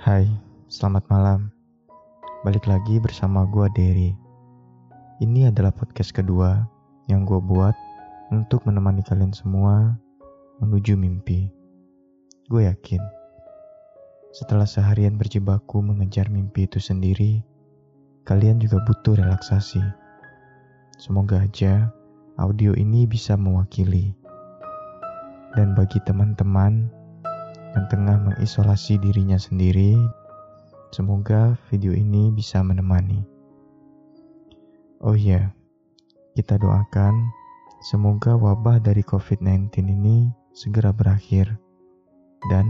Hai, selamat malam. Balik lagi bersama gua Derry. Ini adalah podcast kedua yang gua buat untuk menemani kalian semua menuju mimpi. Gue yakin setelah seharian berjibaku mengejar mimpi itu sendiri, kalian juga butuh relaksasi. Semoga aja audio ini bisa mewakili. Dan bagi teman-teman yang tengah mengisolasi dirinya sendiri, semoga video ini bisa menemani. Oh iya, kita doakan semoga wabah dari COVID-19 ini segera berakhir dan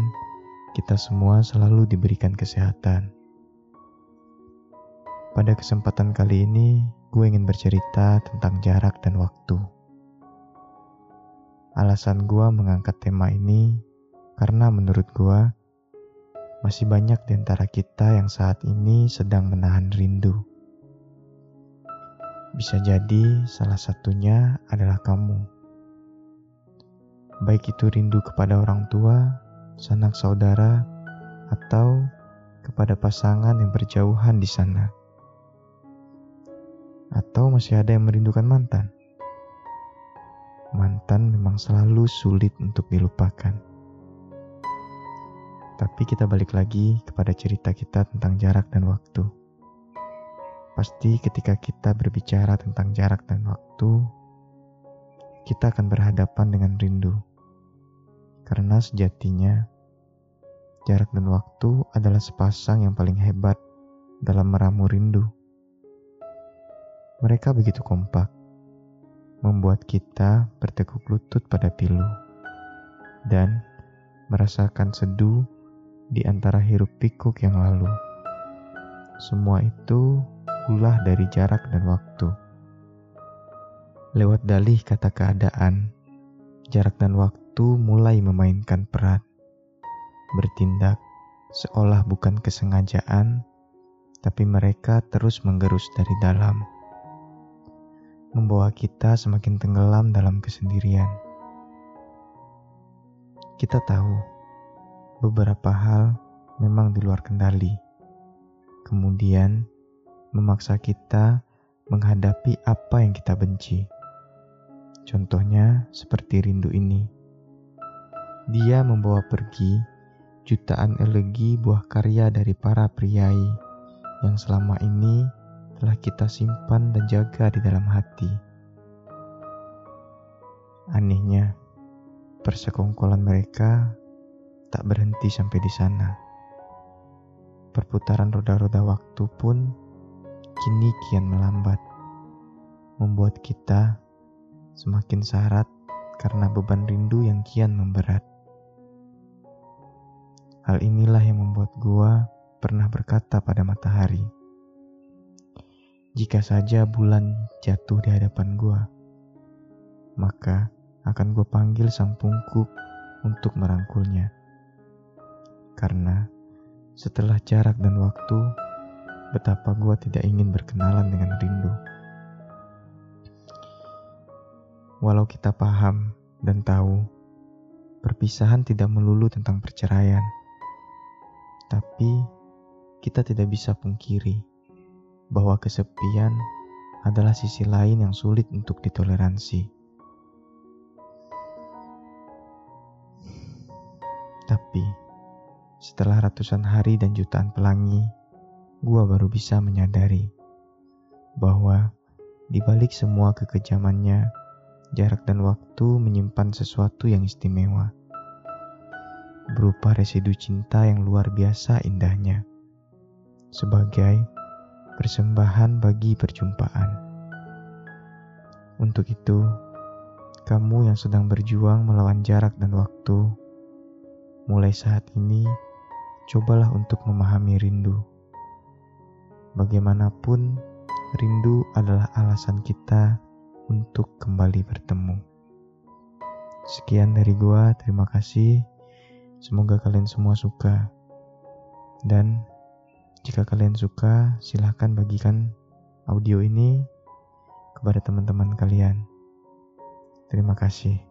kita semua selalu diberikan kesehatan. Pada kesempatan kali ini, gue ingin bercerita tentang jarak dan waktu. Alasan gue mengangkat tema ini karena menurut gue masih banyak di antara kita yang saat ini sedang menahan rindu. Bisa jadi salah satunya adalah kamu. Baik itu rindu kepada orang tua, sanak saudara, atau kepada pasangan yang berjauhan di sana. Atau masih ada yang merindukan mantan. Mantan memang selalu sulit untuk dilupakan. Tapi kita balik lagi kepada cerita kita tentang jarak dan waktu. Pasti ketika kita berbicara tentang jarak dan waktu, kita akan berhadapan dengan rindu. Karena sejatinya, jarak dan waktu adalah sepasang yang paling hebat dalam meramu rindu. Mereka begitu kompak, membuat kita bertekuk lutut pada pilu dan merasakan seduh di antara hiruk pikuk yang lalu. Semua itu ulah dari jarak dan waktu. Lewat dalih kata keadaan, jarak dan waktu mulai memainkan peran. Bertindak seolah bukan kesengajaan, tapi mereka terus menggerus dari dalam membawa kita semakin tenggelam dalam kesendirian. Kita tahu beberapa hal memang di luar kendali, kemudian memaksa kita menghadapi apa yang kita benci. Contohnya seperti rindu ini. Dia membawa pergi jutaan elegi buah karya dari para priai yang selama ini telah kita simpan dan jaga di dalam hati. Anehnya, persekongkolan mereka tak berhenti sampai di sana. Perputaran roda-roda waktu pun kini kian melambat, membuat kita semakin syarat karena beban rindu yang kian memberat. Hal inilah yang membuat gua pernah berkata pada matahari. Jika saja bulan jatuh di hadapan gua, maka akan gue panggil sang pungkuk untuk merangkulnya. Karena setelah jarak dan waktu, betapa gua tidak ingin berkenalan dengan rindu. Walau kita paham dan tahu, perpisahan tidak melulu tentang perceraian. Tapi kita tidak bisa pungkiri bahwa kesepian adalah sisi lain yang sulit untuk ditoleransi. Tapi, setelah ratusan hari dan jutaan pelangi, gua baru bisa menyadari bahwa di balik semua kekejamannya, jarak dan waktu menyimpan sesuatu yang istimewa. Berupa residu cinta yang luar biasa indahnya. Sebagai persembahan bagi perjumpaan. Untuk itu, kamu yang sedang berjuang melawan jarak dan waktu, mulai saat ini cobalah untuk memahami rindu. Bagaimanapun, rindu adalah alasan kita untuk kembali bertemu. Sekian dari gua, terima kasih. Semoga kalian semua suka. Dan jika kalian suka, silahkan bagikan audio ini kepada teman-teman kalian. Terima kasih.